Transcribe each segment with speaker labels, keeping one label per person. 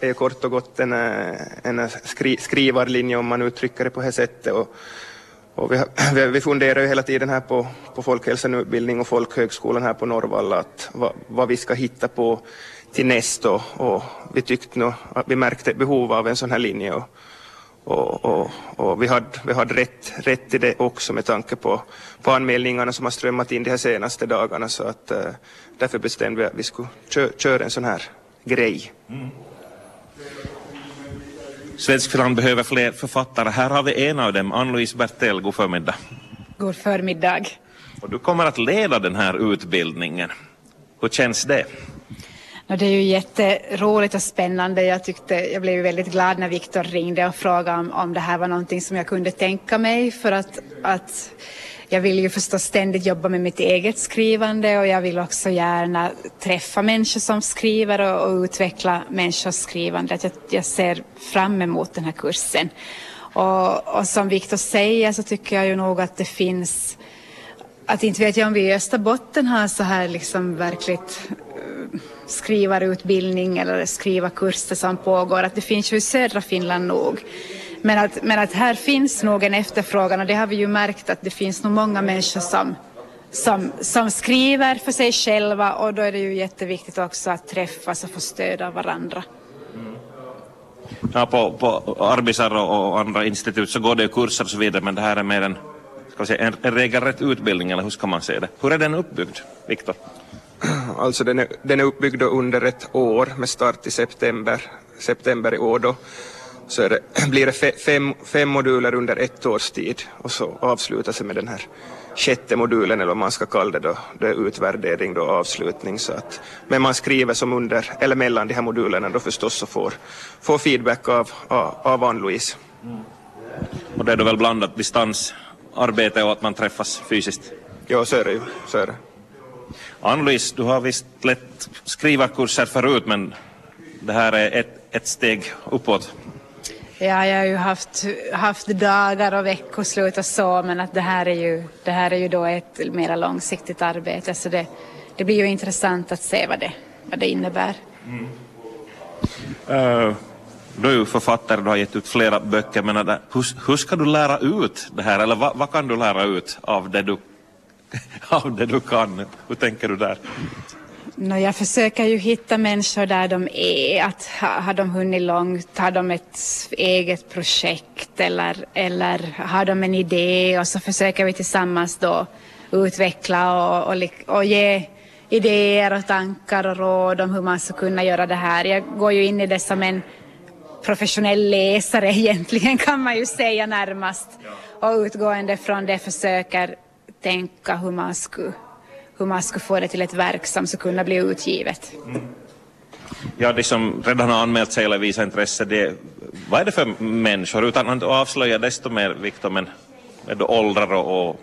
Speaker 1: är kort och gott en, eh, en skri, skrivarlinje om man uttrycker det på det sättet. Och, och vi, vi, vi funderar ju hela tiden här på, på folkhälsoutbildning och folkhögskolan här på Norrvalla att vad, vad vi ska hitta på till nästa och, och vi tyckte nog att vi märkte behov av en sån här linje och, och, och, och, vi hade, vi hade rätt, rätt i det också med tanke på, på anmälningarna som har strömmat in de här senaste dagarna så att uh, därför bestämde vi att vi skulle kö, köra en sån här grej. Mm.
Speaker 2: Svenskfinland behöver fler författare. Här har vi en av dem, Ann-Louise Bertel. God förmiddag.
Speaker 3: God förmiddag.
Speaker 2: Och du kommer att leda den här utbildningen. Hur känns det?
Speaker 3: Det är ju jätteroligt och spännande. Jag, tyckte, jag blev väldigt glad när Viktor ringde och frågade om, om det här var någonting som jag kunde tänka mig för att, att jag vill ju förstås ständigt jobba med mitt eget skrivande och jag vill också gärna träffa människor som skriver och, och utveckla människors skrivande. Jag, jag ser fram emot den här kursen. Och, och som Viktor säger så tycker jag ju nog att det finns att inte vet jag om vi i Österbotten har så här liksom verkligt eh, skrivarutbildning eller skrivarkurser som pågår. Att det finns ju i södra Finland nog. Men att, men att här finns nog en efterfrågan och det har vi ju märkt att det finns nog många människor som, som, som skriver för sig själva och då är det ju jätteviktigt också att träffas och få stöd av varandra.
Speaker 2: Ja, på, på Arbisar och andra institut så går det ju kurser och så vidare men det här är mer en, ska säga, en, en regelrätt utbildning eller hur ska man se det? Hur är den uppbyggd, Viktor?
Speaker 1: Alltså den är, den är uppbyggd under ett år med start i september, september i år då så det, blir det fem, fem moduler under ett års tid och så avslutas det med den här sjätte modulen eller vad man ska kalla det då, det är utvärdering då avslutning så att, men man skriver som under eller mellan de här modulerna då förstås och får, får feedback av, av, av Ann-Louise. Mm.
Speaker 2: Och det är då väl blandat distansarbete och att man träffas fysiskt?
Speaker 1: Ja, så är det ju. Så är det.
Speaker 2: Ann-Louise, du har visst lett skrivarkurser förut men det här är ett, ett steg uppåt.
Speaker 3: Ja, jag har ju haft, haft dagar och veckoslut och så, men att det här är ju, det här är ju då ett mer långsiktigt arbete, så det, det blir ju intressant att se vad det, vad det innebär. Mm.
Speaker 2: Uh, du är ju författare, du har gett ut flera böcker, men hur, hur ska du lära ut det här, eller vad, vad kan du lära ut av det du, av det du kan? Hur tänker du där?
Speaker 3: No, jag försöker ju hitta människor där de är. Att ha, har de hunnit långt? Har de ett eget projekt eller, eller har de en idé? Och så försöker vi tillsammans då utveckla och, och, och ge idéer och tankar och råd om hur man ska kunna göra det här. Jag går ju in i det som en professionell läsare egentligen kan man ju säga närmast. Och utgående från det försöker tänka hur man skulle hur man ska få det till ett verk som ska kunna bli utgivet. Mm.
Speaker 2: Ja, de som redan har anmält sig eller visat intresse, det, vad är det för människor? Utan att avslöja desto mer, Viktor, men med åldrar och, och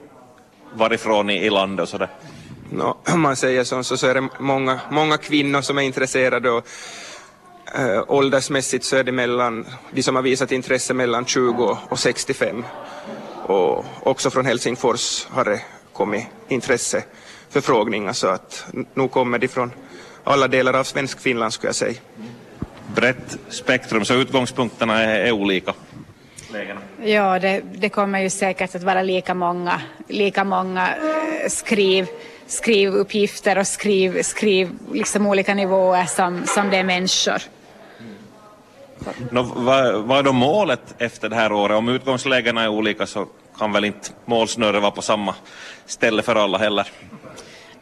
Speaker 2: varifrån i, i landet och sådär?
Speaker 1: No, om man säger så, så, så är det många, många kvinnor som är intresserade och äh, åldersmässigt så är det mellan, de som har visat intresse mellan 20 och 65. Och också från Helsingfors har det kommit intresse förfrågningar så att nu kommer de från alla delar av svensk Finland skulle jag säga.
Speaker 2: Brett spektrum, så utgångspunkterna är, är olika?
Speaker 3: Ja, det, det, kommer ju säkert att vara lika många, lika många eh, skriv, skrivuppgifter och skriv, skriv liksom olika nivåer som, som det är människor.
Speaker 2: Nå, vad, vad är då målet efter det här året? Om utgångslägena är olika så kan väl inte målsnöret vara på samma ställe för alla heller?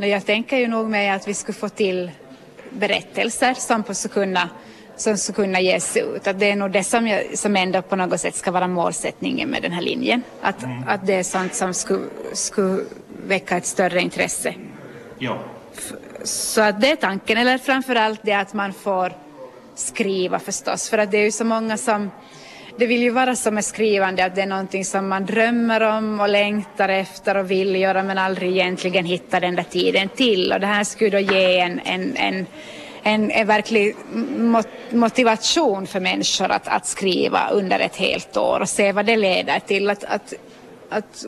Speaker 3: Jag tänker ju nog med att vi skulle få till berättelser som skulle kunna som kunna ges ut. Att det är nog det som, jag, som ändå på något sätt ska vara målsättningen med den här linjen. Att, mm. att det är sånt som skulle, skulle väcka ett större intresse.
Speaker 2: Ja.
Speaker 3: Så att det är tanken, eller framförallt det att man får skriva förstås. För att det är ju så många som det vill ju vara som med skrivande att det är någonting som man drömmer om och längtar efter och vill göra men aldrig egentligen hittar den där tiden till och det här skulle då ge en, en, en en, en verklig motivation för människor att, att skriva under ett helt år och se vad det leder till. Att, att, att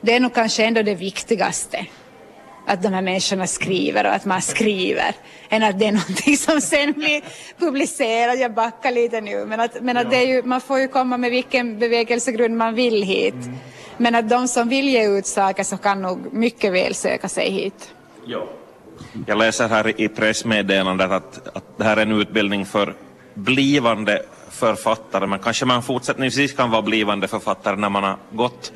Speaker 3: det är nog kanske ändå det viktigaste att de här människorna skriver och att man skriver än att det är någonting som sen blir publicerat. Jag backar lite nu men att, men att det är ju, man får ju komma med vilken bevekelsegrund man vill hit. Mm. Men att de som vill ge ut saker så kan nog mycket väl söka sig hit.
Speaker 2: Ja. Jag läser här i pressmeddelandet att, att det här är en utbildning för blivande författare, men kanske man fortsättningsvis kan vara blivande författare när man har gått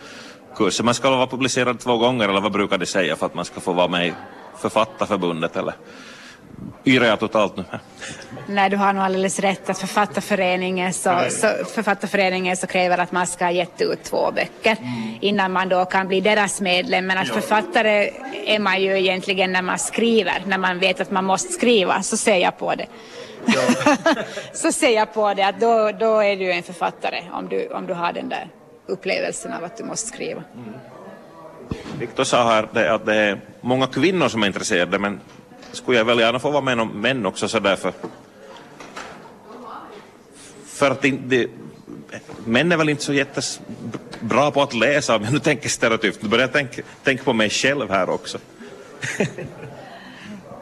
Speaker 2: kursen. Man ska vara publicerad två gånger, eller vad brukar de säga, för att man ska få vara med i Författarförbundet, eller yrar jag totalt nu?
Speaker 3: Nej, du har nog alldeles rätt att författarföreningen så, så, författarföreningen så kräver att man ska ha gett ut två böcker mm. innan man då kan bli deras medlem. Men att ja. författare är man ju egentligen när man skriver, när man vet att man måste skriva, så ser jag på det. Ja. så ser jag på det att då, då är du en författare om du, om du har den där upplevelsen av att du måste skriva. Mm.
Speaker 2: Viktor sa här att det är många kvinnor som är intresserade men skulle jag väl gärna få vara med om män också så därför. för att det, män är väl inte så jättebra på att läsa om jag nu tänker stereotypt. Nu börjar jag tänka, tänka på mig själv här också.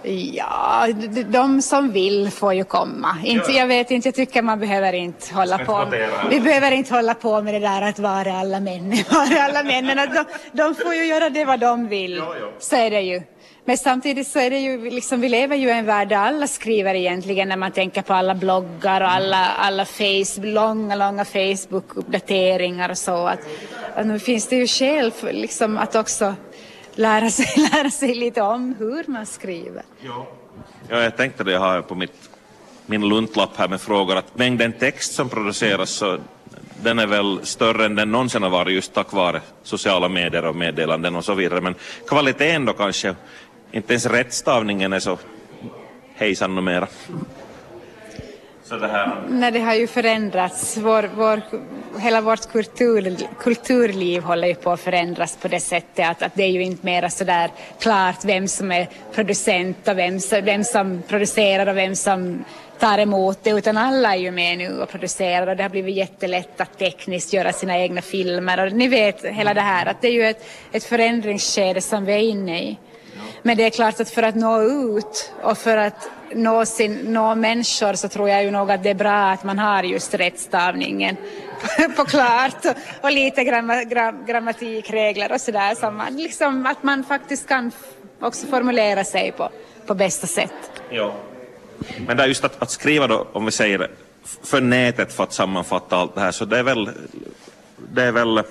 Speaker 3: Ja, de som vill får ju komma. Inte, jag vet inte, jag tycker man behöver inte hålla på. Vi behöver inte hålla på med det där att vara alla män, vara alla männen. De, de får ju göra det vad de vill. Så är det ju. Men samtidigt så är det ju liksom, vi lever ju i en värld där alla skriver egentligen när man tänker på alla bloggar och alla, alla face, långa, långa Facebook-uppdateringar och så. Att, att nu finns det ju skäl för, liksom, att också lära sig, lära sig lite om hur man skriver.
Speaker 2: Ja, ja jag tänkte det, jag har på mitt, min luntlapp här med frågor att mängden text som produceras så den är väl större än den någonsin har varit just tack vare sociala medier och meddelanden och så vidare. Men kvaliteten då kanske, inte ens rättstavningen är så hejsan numera.
Speaker 3: Så det här... Nej, det har ju förändrats. Vår, vår, hela vårt kultur, kulturliv håller ju på att förändras på det sättet att, att det är ju inte mera så där klart vem som är producent och vem, vem som producerar och vem som tar emot det utan alla är ju med nu och producerar och det har blivit jättelätt att tekniskt göra sina egna filmer och ni vet hela det här att det är ju ett, ett förändringsskede som vi är inne i. Men det är klart att för att nå ut och för att nå, sin, nå människor så tror jag ju nog att det är bra att man har just rättstavningen på klart och, lite gramma, gram, grammatikregler och sådär. Så man, liksom, att man faktiskt kan också formulera sig på, på bästa sätt.
Speaker 2: Ja. Men det är just att, att skriva då, om vi säger för nätet för att sammanfatta allt det här, så det är väl, det är väl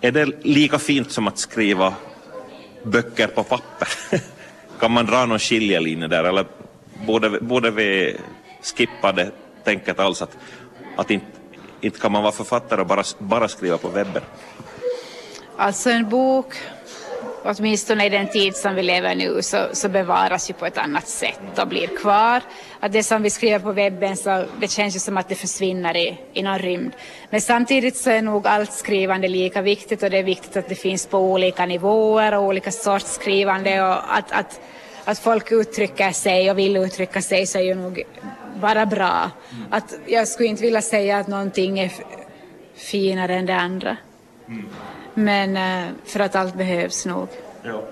Speaker 2: är det lika fint som att skriva böcker på papper? kan man dra någon skiljelinje där eller borde, borde vi skippa det tänket alls att, att inte, inte kan man vara författare och bara, bara skriva på webben?
Speaker 3: Alltså en bok åtminstone i den tid som vi lever nu så, så bevaras ju på ett annat sätt och blir kvar. Att det som vi skriver på webben så det känns ju som att det försvinner i, i någon rymd. Men samtidigt så är nog allt skrivande lika viktigt och det är viktigt att det finns på olika nivåer och olika sorts skrivande och att, att, att folk uttrycker sig och vill uttrycka sig så är ju nog bara bra. Att jag skulle inte vilja säga att någonting är finare än det andra. Mm. Men eh, för att allt behövs nog. Ja.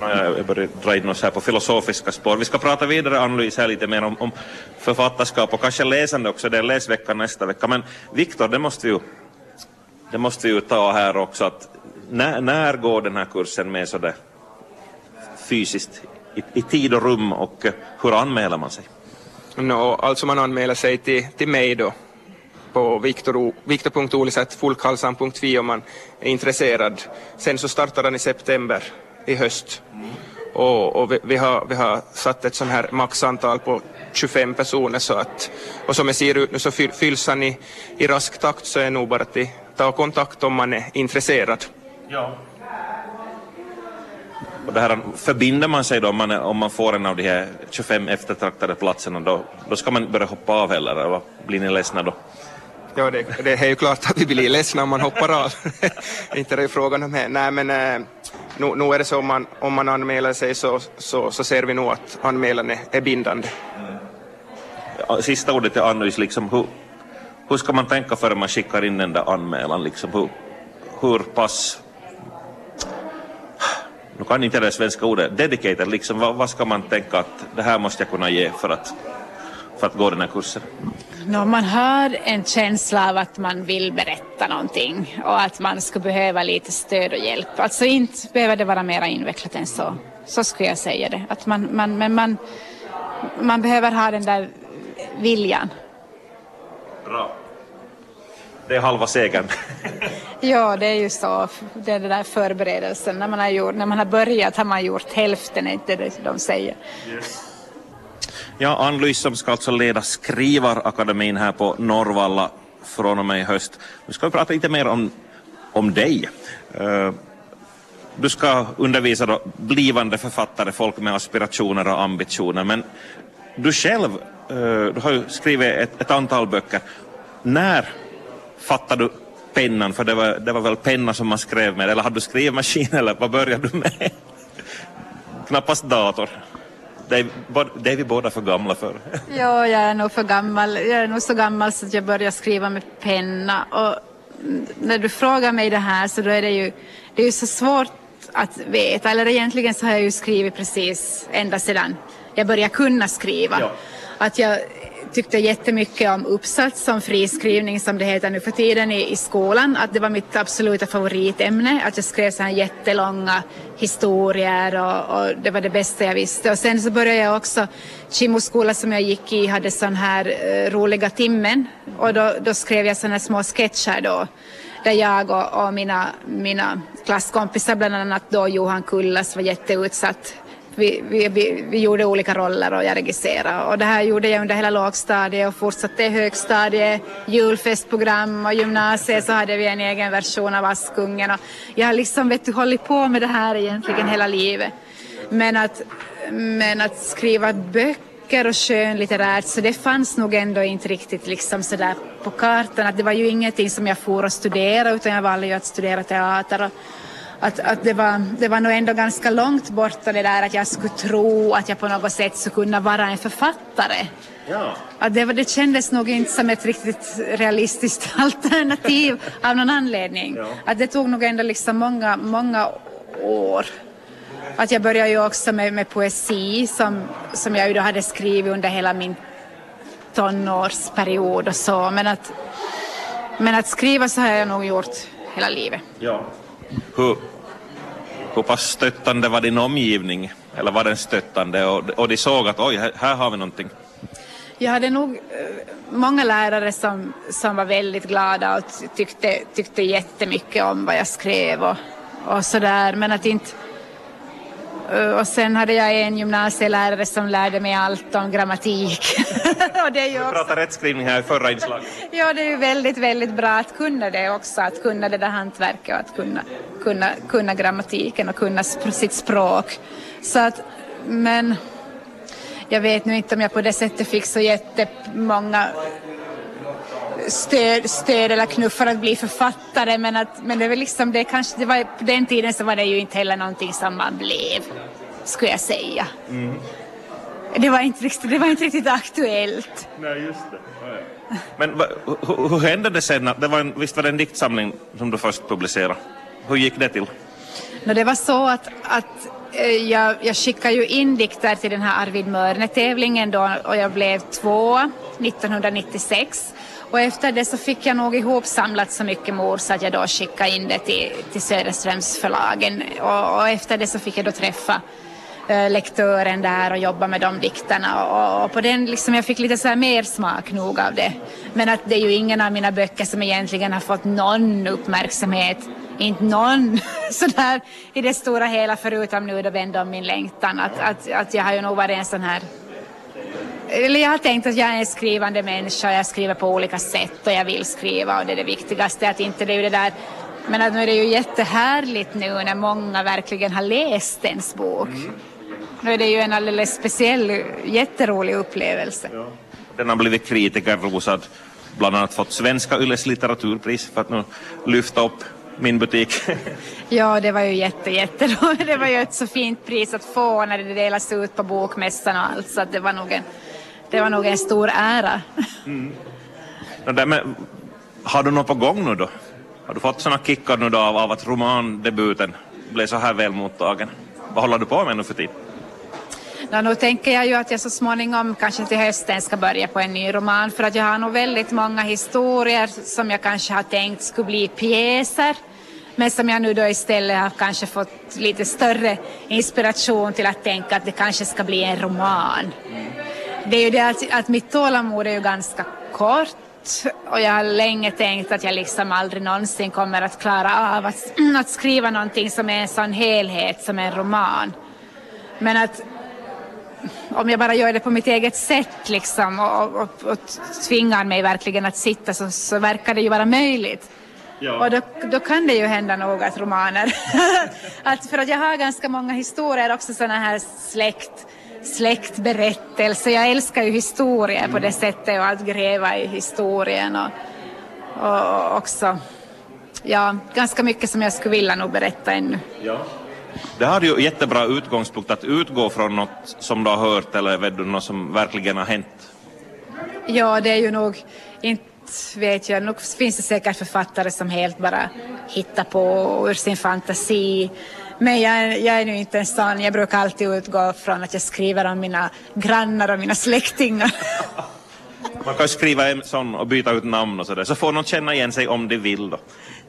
Speaker 2: Jag börjar dra in oss här på filosofiska spår. Vi ska prata vidare, Ann-Louise, här lite mer om, om författarskap och kanske läsande också. Det är läsvecka nästa vecka. Men Viktor, det måste vi ju, det måste vi ju ta här också. Att när, när går den här kursen med sådär fysiskt i, i, tid och rum och hur anmäler man sig?
Speaker 1: No, alltså man anmäler sig till, till mig då på viktor.oliset.folkhalsan.fi om man är intresserad. Sen så startar den i september i höst. Och, och vi, vi, har, vi har satt ett sånt här maxantal på 25 personer så att, och som det ser ut nu så fylls han i, i rask takt så är det nog bara att ta kontakt om man är intresserad. Ja.
Speaker 2: Och det här, förbinder man sig då om man, om man får en av de här 25 eftertraktade platserna då, då ska man börja hoppa av eller, eller blir ni ledsna då?
Speaker 1: Ja, det, det är ju klart att vi blir ledsna om man hoppar av. inte det är frågan om det. Nej, men eh, nu, nu är det så om man, om man anmäler sig så, så, så ser vi nog att anmälan är, är bindande.
Speaker 2: Mm. Sista ordet till Annus, liksom, hur, hur ska man tänka före man skickar in den där anmälan? Liksom, hur, hur pass kan inte det svenska ordet, dedicated, liksom, vad, vad, ska man tänka att det här måste jag kunna ge för att, för att gå den här kursen?
Speaker 3: No, man har en känsla av att man vill berätta någonting och att man skulle behöva lite stöd och hjälp. Alltså inte behöver det vara mer invecklat än så. Så skulle jag säga det. Att man, man, men man, man behöver ha den där viljan.
Speaker 2: Bra. Det är halva segern.
Speaker 3: ja, det är ju så. Det är den där förberedelsen. När man har, gjort, när man har börjat har man gjort hälften, är inte det de säger. Yes.
Speaker 2: Ja, Ann-Louise som ska alltså leda Skrivarakademin här på Norrvalla från och med i höst. Nu ska vi prata lite mer om, om dig. Uh, du ska undervisa då blivande författare, folk med aspirationer och ambitioner, men du själv, uh, du har ju skrivit ett, ett antal böcker. När fattade du pennan? För det var, det var väl penna som man skrev med, eller hade du skrivmaskin eller vad började du med? Knappast dator. Det är, det är vi båda för gamla för.
Speaker 3: Ja, jag är nog för gammal. Jag är nog så gammal så att jag började skriva med penna. Och när du frågar mig det här så då är det ju, det är ju så svårt att veta. Eller egentligen så har jag ju skrivit precis ända sedan jag började kunna skriva. Ja. Att jag tyckte jättemycket om uppsats som friskrivning som det heter nu för tiden i, i skolan. Att det var mitt absoluta favoritämne. Att jag skrev så här jättelånga historier och, och, det var det bästa jag visste. Och sen så började jag också, Kimoskola som jag gick i hade sån här uh, roliga timmen och då, då skrev jag såna små sketcher då där jag och, och, mina, mina klasskompisar, bland annat då Johan Kullas, var jätteutsatt vi, vi, vi, vi, gjorde olika roller och jag regisserade. Och det här gjorde jag under hela lågstadiet och fortsatte i högstadiet, julfestprogram och gymnasiet så hade vi en egen version av Askungen. Och jag har liksom vet du, hållit på med det här egentligen hela livet. Men att, men att skriva böcker och skönlitterärt så det fanns nog ändå inte riktigt liksom sådär på kartan. Att det var ju ingenting som jag for att studera utan jag valde ju att studera teater. Och, att, att det, var, det var nog ändå ganska långt borta det där att jag skulle tro att jag på något sätt skulle kunna vara en författare. Ja. Att det, det kändes nog inte som ett riktigt realistiskt alternativ av någon anledning. Ja. Att det tog nog ändå liksom många, många år. Att jag började ju också med, med poesi som, som jag ju då hade skrivit under hela min tonårsperiod och så. Men att, men att skriva så har jag nog gjort hela livet.
Speaker 2: Ja. Hur, hur pass stöttande var din omgivning? Eller var den stöttande och, och de såg att oj, här, här har vi någonting?
Speaker 3: Jag hade nog eh, många lärare som, som var väldigt glada och tyckte, tyckte jättemycket om vad jag skrev och, och sådär. Men att inte, och sen hade jag en gymnasielärare som lärde mig allt om grammatik.
Speaker 2: och det är ju också... Du pratade rättskrivning här i förra inslaget.
Speaker 3: ja, det är ju väldigt, väldigt bra att kunna det också, att kunna det där hantverket och att kunna, kunna, kunna grammatiken och kunna sitt språk. Så att, men jag vet nu inte om jag på det sättet fick så jättemånga stöd, stöd eller knuff för att bli författare men, att, men det var liksom det kanske, det var, på den tiden så var det ju inte heller någonting som man blev, skulle jag säga. Mm. Det, var inte riktigt, det var inte riktigt aktuellt.
Speaker 2: Nej, just det. Men va, hur, hur hände det sen? Det var en, visst var det en diktsamling som du först publicerade? Hur gick det till?
Speaker 3: No, det var så att, att eh, jag, jag skickade ju in dikter till den här Arvid Mörne-tävlingen då och jag blev två 1996. Och efter det så fick jag nog ihop samlat så mycket mor så att jag då skickade in det till, till Söderströmsförlagen. Och, och efter det så fick jag då träffa äh, lektören där och jobba med de dikterna. Och, och, på den liksom, jag fick lite så här mer smak nog av det. Men att det är ju ingen av mina böcker som egentligen har fått någon uppmärksamhet. Inte någon sådär i det stora hela förutom nu då Vänd om min längtan. Att, att, att jag har ju nog varit en sån här eller jag har tänkt att jag är en skrivande människa, jag skriver på olika sätt och jag vill skriva och det är det viktigaste. Att inte det är det där men att nu är det ju jättehärligt nu när många verkligen har läst ens bok. Mm. Nu är det ju en alldeles speciell, jätterolig upplevelse. Ja.
Speaker 2: Den har blivit kritikerrosad, bland annat fått Svenska Yles litteraturpris för att nu lyfta upp min butik.
Speaker 3: ja, det var ju jätte, jätteroligt. Det var ju ett så fint pris att få när det delas ut på bokmässan och allt, så att det var nog en det var nog en stor ära. Mm.
Speaker 2: Men, har du något på gång nu då? Har du fått såna kickar nu då av, av att romandebuten blev så här väl mottagen? vad håller du på med nu för tiden?
Speaker 3: Ja, nu tänker jag ju att jag så småningom, kanske till hösten, ska börja på en ny roman för att jag har nog väldigt många historier som jag kanske har tänkt skulle bli pjäser men som jag nu då istället har kanske fått lite större inspiration till att tänka att det kanske ska bli en roman. Det är ju det att, att mitt tålamod är ju ganska kort och jag har länge tänkt att jag liksom aldrig någonsin kommer att klara av att, att skriva någonting som är en sån helhet som en roman. Men att om jag bara gör det på mitt eget sätt liksom och, och, och tvingar mig verkligen att sitta så, så verkar det ju vara möjligt. Ja. Och då, då, kan det ju hända något romaner. att för att jag har ganska många historier, också sådana här släkt, släktberättelser. Jag älskar ju historier mm. på det sättet och att gräva i historien och, och också ja, ganska mycket som jag skulle vilja nog berätta ännu. Ja.
Speaker 2: Det har ju jättebra utgångspunkt att utgå från något som du har hört eller vet du, något som verkligen har hänt.
Speaker 3: Ja, det är ju nog inte vet jag, nog finns det säkert författare som helt bara hittar på ur sin fantasi. Men jag, jag är nu inte en sån, jag brukar alltid utgå från att jag skriver om mina grannar och mina släktingar.
Speaker 2: Man kan skriva en sån och byta ut namn och sådär, så får någon känna igen sig om de vill då.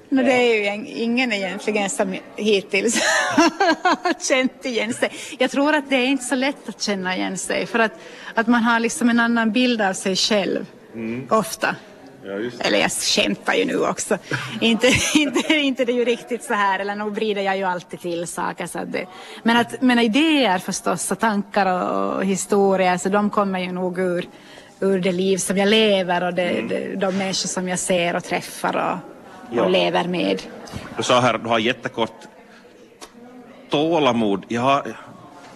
Speaker 3: No, det är ju ingen egentligen som hittills har känt igen sig. Jag tror att det är inte så lätt att känna igen sig för att, att man har liksom en annan bild av sig själv mm. ofta. Ja, eller jag skämtar ju nu också. inte, inte, inte det är ju riktigt så här, eller nog vrider jag ju alltid till saker. Så att det, men, att, men idéer förstås, och tankar och, och historier, så de kommer ju nog ur, ur det liv som jag lever och det, mm. det, de människor som jag ser och träffar och, och lever med.
Speaker 2: Du sa här, du har jättekort tålamod. Jag har,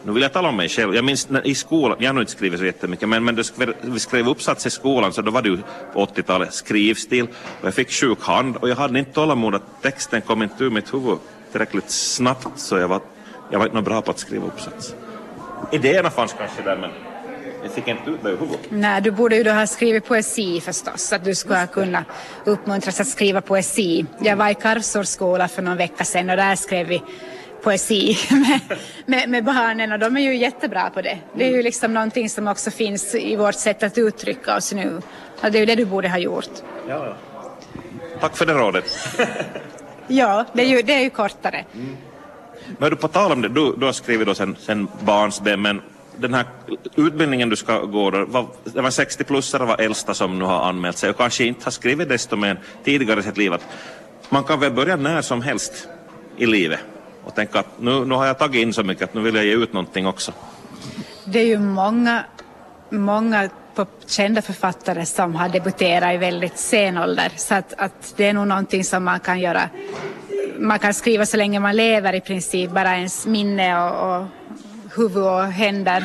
Speaker 2: nu vill jag tala om mig själv. Jag minns när, i skolan, jag har nog inte skrivit så jättemycket, men, men det, vi skrev uppsats i skolan så då var det ju på 80-talet skrivstil och jag fick sjuk hand och jag hade inte tålamod att texten kom inte ur mitt huvud tillräckligt snabbt så jag var, jag var inte bra på att skriva uppsats. Idéerna fanns kanske där men jag fick inte ut det ur huvudet.
Speaker 3: Nej, du borde ju då ha skrivit poesi förstås, att du skulle kunna uppmuntras att skriva poesi. Jag var i Karvsårsskola för någon vecka sedan och där skrev vi poesi med, med, med, barnen och de är ju jättebra på det. Det är ju liksom någonting som också finns i vårt sätt att uttrycka oss nu. Och det är ju det du borde ha gjort. Ja,
Speaker 2: Tack för det rådet.
Speaker 3: ja, det är ju, det är ju kortare.
Speaker 2: Mm. Men du, på tal om det, du, du har skrivit då sen, sen barnsben, men den här utbildningen du ska gå då, var, det var 60-plussare var äldsta som nu har anmält sig och kanske inte har skrivit desto mer tidigare i sitt liv. Att man kan väl börja när som helst i livet och tänka att nu, nu har jag tagit in så mycket att nu vill jag ge ut någonting också.
Speaker 3: Det är ju många, många kända författare som har debuterat i väldigt sen ålder så att, att det är nog någonting som man kan göra. Man kan skriva så länge man lever i princip, bara ens minne och, och huvud och händer,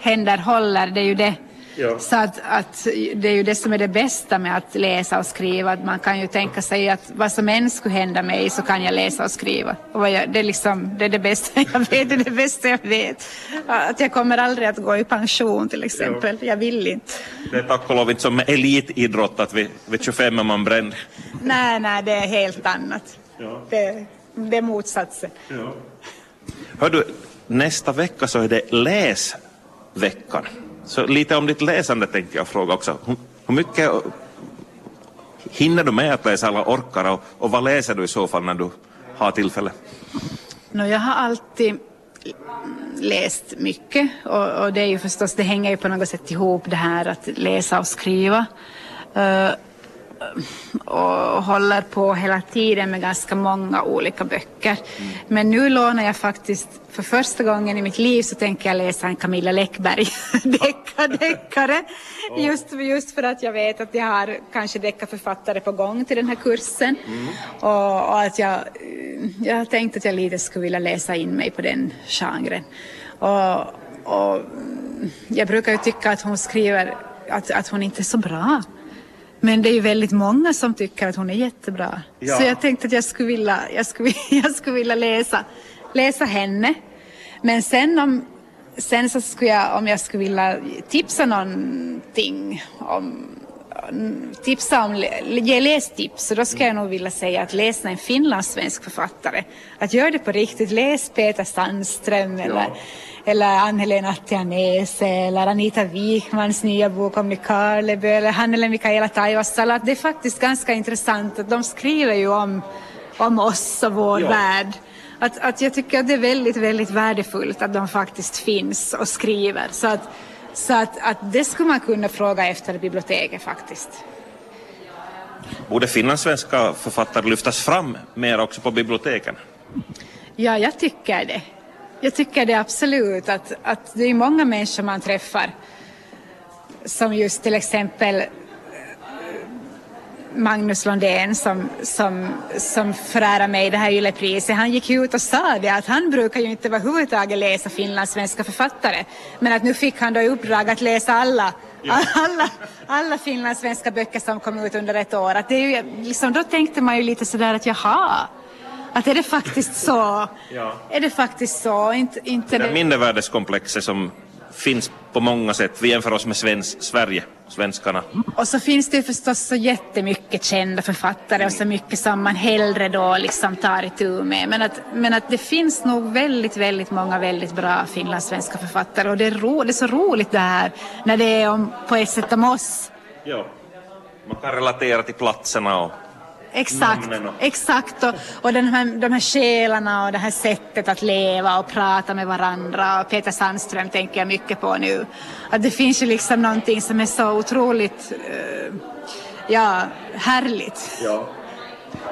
Speaker 3: händer håller. Det är ju det Ja. Så att, att, det är ju det som är det bästa med att läsa och skriva. Att man kan ju tänka sig att vad som än skulle hända mig så kan jag läsa och skriva. Och jag, det, är liksom, det är det bästa jag vet. Det är det bästa jag vet. Att jag kommer aldrig att gå i pension till exempel. Ja. Jag vill inte.
Speaker 2: Det är tack och lov inte som elitidrott att vid, vid 25 är man bränd.
Speaker 3: Nej, nej, det är helt annat. Ja. Det, det är motsatsen. Ja.
Speaker 2: Hör du, nästa vecka så är det läsveckan. Så lite om ditt läsande tänkte jag fråga också. Hur, mycket hinner du med att läsa alla orkar och, och vad läser du i så fall när du har tillfälle?
Speaker 3: No, jag har alltid läst mycket och, och, det är ju förstås, det hänger ju på något sätt ihop det här att läsa och skriva. Uh, och håller på hela tiden med ganska många olika böcker. Mm. Men nu lånar jag faktiskt, för första gången i mitt liv så tänker jag läsa en Camilla Läckberg deckardeckare. Just, just för att jag vet att jag har kanske deckarförfattare på gång till den här kursen. Mm. Och, och, att jag, jag har tänkt att jag lite skulle vilja läsa in mig på den genren. Och, och jag brukar ju tycka att hon skriver att, att hon inte är så bra. Men det är ju väldigt många som tycker att hon är jättebra. Ja. Så jag tänkte att jag skulle vilja, jag skulle, jag skulle vilja läsa, läsa henne. Men sen om, sen så skulle jag, om jag skulle vilja tipsa någonting om, tipsa om, ge lästips, och då ska jag nog vilja säga att läsa en finlandssvensk författare. Att göra det på riktigt, läs Peter Sandström eller, eller Ann-Helena Attianese eller Anita Wikmans nya bok om Nykarleby eller Hannele Mikaela Taivasala. Det är faktiskt ganska intressant att de skriver ju om, om oss och vår
Speaker 2: Ja.
Speaker 3: värld. Att, att jag tycker att det är väldigt, väldigt värdefullt att de faktiskt finns och skriver. Så att, så att, att det skulle man kunna fråga efter biblioteket faktiskt.
Speaker 2: Borde finlandssvenska författare lyftas fram mer också på biblioteken?
Speaker 3: Ja, jag tycker det. Jag tycker det absolut. Att, att det är många människor man träffar som just till exempel eh, Magnus Lundén som, som, som förärar mig det här yllepriset. Han gick ut och sa det att han brukar ju inte överhuvudtaget läsa finlandssvenska författare. Men att nu fick han då i uppdrag att läsa alla, alla, alla finlandssvenska böcker som kom ut under ett år. Att det är ju, liksom, då tänkte man ju lite sådär att jaha, att är det faktiskt så?
Speaker 2: Ja.
Speaker 3: Är det faktiskt så? Inte, inte
Speaker 2: Det
Speaker 3: det.
Speaker 2: mindervärdeskomplexet som finns på många sätt. Vi jämför oss med svensk, Sverige, svenskarna.
Speaker 3: Och så finns det ju förstås så jättemycket kända författare och så mycket som man hellre då liksom tar itu med. Men att, men att det finns nog väldigt, väldigt många väldigt bra finlandssvenska författare och det är, ro, det är så roligt det här när det är om, på ett sätt om oss.
Speaker 2: Ja. Man kan relatera till platserna och
Speaker 3: Exakt,
Speaker 2: och-
Speaker 3: exakt. Och, och den här, de här själarna och det här sättet att leva och prata med varandra. Och Peter Sandström tänker jag mycket på nu. Att det finns ju liksom någonting som är så otroligt eh, ja, härligt.
Speaker 2: Ja.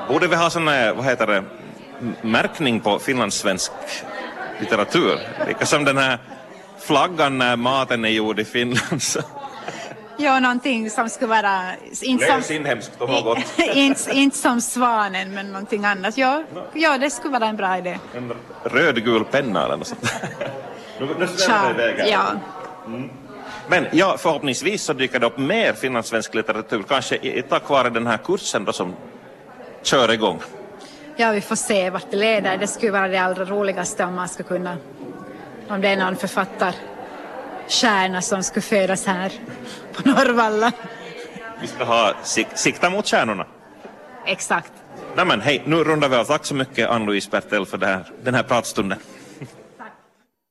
Speaker 2: Borde vi ha sån vad heter det, märkning på finlandssvensk litteratur? Lika som den här flaggan när maten är gjord i Finland.
Speaker 3: Ja, någonting som skulle vara... Inte som,
Speaker 2: Läs inhemskt ha gott.
Speaker 3: inte, inte som svanen, men någonting annat. Ja, ja, det skulle vara en bra idé.
Speaker 2: En rödgul penna eller något sånt. Nu, nu svävar det iväg
Speaker 3: ja.
Speaker 2: Men ja, förhoppningsvis så dyker det upp mer finlandssvensk litteratur, kanske tack vare den här kursen då som kör igång.
Speaker 3: ja, vi får se vart det leder. Det skulle vara det allra roligaste om man skulle kunna... Om det är någon författarstjärna som skulle födas här på Norrvalla.
Speaker 2: Vi ska ha sik- sikta mot stjärnorna.
Speaker 3: Exakt.
Speaker 2: Nej men hej, nu rundar vi av. Tack så mycket Ann-Louise Bertel för här, den här pratstunden.